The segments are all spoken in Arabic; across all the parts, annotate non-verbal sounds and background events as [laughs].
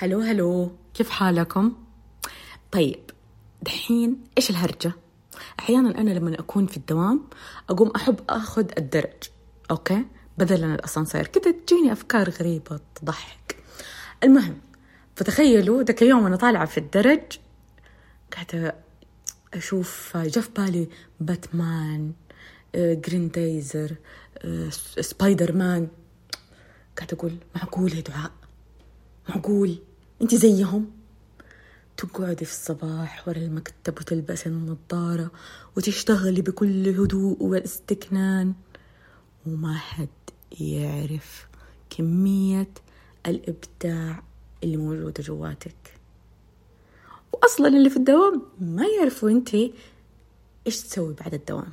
hello hello كيف حالكم؟ طيب دحين إيش الهرجة؟ أحيانا أنا لما أكون في الدوام أقوم أحب آخذ الدرج أوكي؟ بدلا الأسانسير كده تجيني أفكار غريبة تضحك المهم فتخيلوا ذاك يوم أنا طالعة في الدرج قاعدة أشوف جا في بالي باتمان جريندايزر سبايدر مان قاعدة أقول معقول يا دعاء معقول انت زيهم. تقعدي في الصباح ورا المكتب وتلبسي النظارة وتشتغلي بكل هدوء واستكنان وما حد يعرف كمية الإبداع اللي موجودة جواتك. وأصلا اللي في الدوام ما يعرفوا انت إيش تسوي بعد الدوام.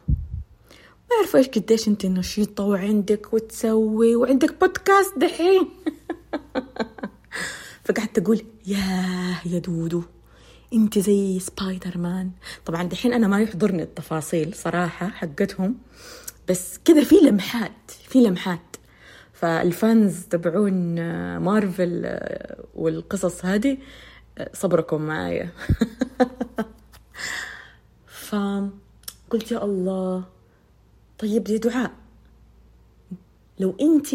ما يعرفوا إيش قديش انت نشيطة وعندك وتسوي وعندك بودكاست دحين. [laughs] فقعدت أقول ياه يا دودو أنت زي سبايدر مان طبعا دحين أنا ما يحضرني التفاصيل صراحة حقتهم بس كذا في لمحات في لمحات. فال fans تبعون مارفل والقصص هذه صبركم معايا. [laughs] فقلت يا الله طيب يا دعاء. لو أنت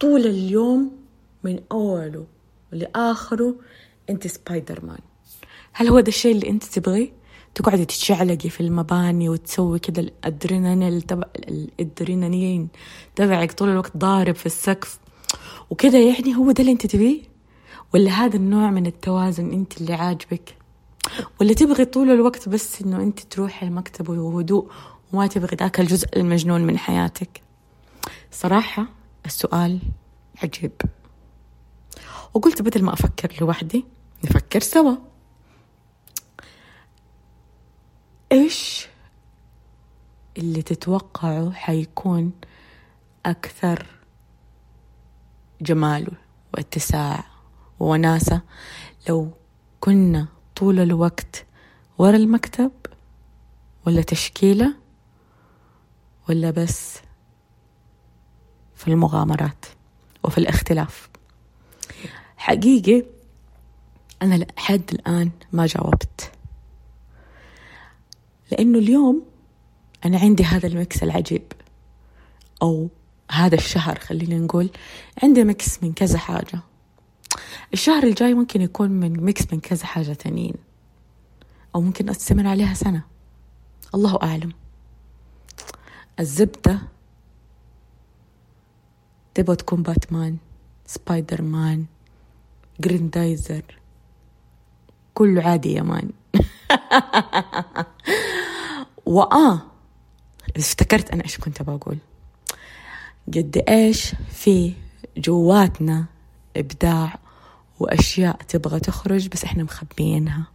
طول اليوم من أوله لاخره أنت سبايدر مان هل هو ده الشيء اللي أنت تبغيه؟ تقعدي تتشعلقي في المباني وتسوي كده الأدرينالين تبع الأدرينالين تبعك طول الوقت ضارب في السقف. وكده يعني هو ده اللي أنت تبيه؟ ولا هذا النوع من التوازن أنت اللي عاجبك؟ ولا تبغي طول الوقت بس إنه أنت تروحي المكتب وهدوء وما تبغي ذاك الجزء المجنون من حياتك؟ صراحة السؤال عجيب. وقلت بدل ما أفكر لوحدي نفكر سوا. إيش اللي تتوقعه حيكون أكثر جمال واتساع ووناسة لو كنا طول الوقت ورا المكتب ولا تشكيلة ولا بس في المغامرات وفي الاختلاف؟ حقيقي أنا لحد الآن ما جاوبت. لأنه اليوم أنا عندي هذا ال mix العجيب. أو هذا الشهر خلينا نقول. عندي mix من كذا حاجة. الشهر الجاي ممكن يكون من mix من كذا حاجة تانيين. أو ممكن أستمر عليها سنة. الله أعلم. الزبدة تبغى تكون باتمان سبايدر مان جريندايزر كله عادي يا مان. [laughs] وآه افتكرت أنا إيش كنت بقول قد إيش في جواتنا إبداع وأشياء تبغى تخرج بس إحنا مخبيينها؟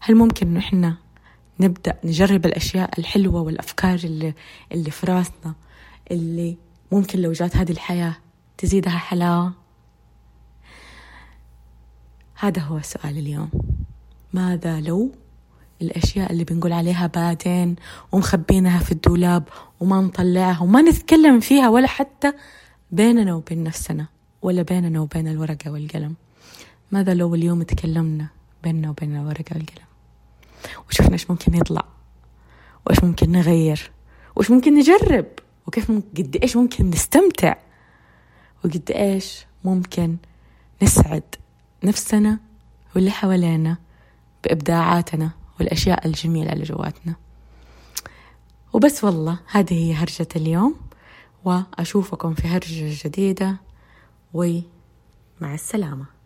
هل ممكن إنه إحنا نبدأ نجرب الأشياء الحلوة والأفكار اللي, اللي في راسنا اللي ممكن لو جات هذه الحياة تزيدها حلاوة؟ هذا هو سؤال اليوم. ماذا لو الأشياء اللي بنقول عليها بعدين ومخبينها في الدولاب وما نطلعها وما نتكلم فيها ولا حتى بيننا وبين نفسنا ولا بيننا وبين الورقة والقلم؟ ماذا لو اليوم تكلمنا بيننا وبين الورقة والقلم؟ وشفنا إيش ممكن يطلع؟ وإيش ممكن نغير؟ وإيش ممكن نجرب؟ وكيف قد إيش ممكن نستمتع؟ وقد إيش ممكن نسعد؟ نفسنا واللي حوالينا بإبداعاتنا والأشياء الجميلة اللي جواتنا. وبس والله هذه هي هرجة اليوم وأشوفكم في هرجة جديدة ومع السلامة.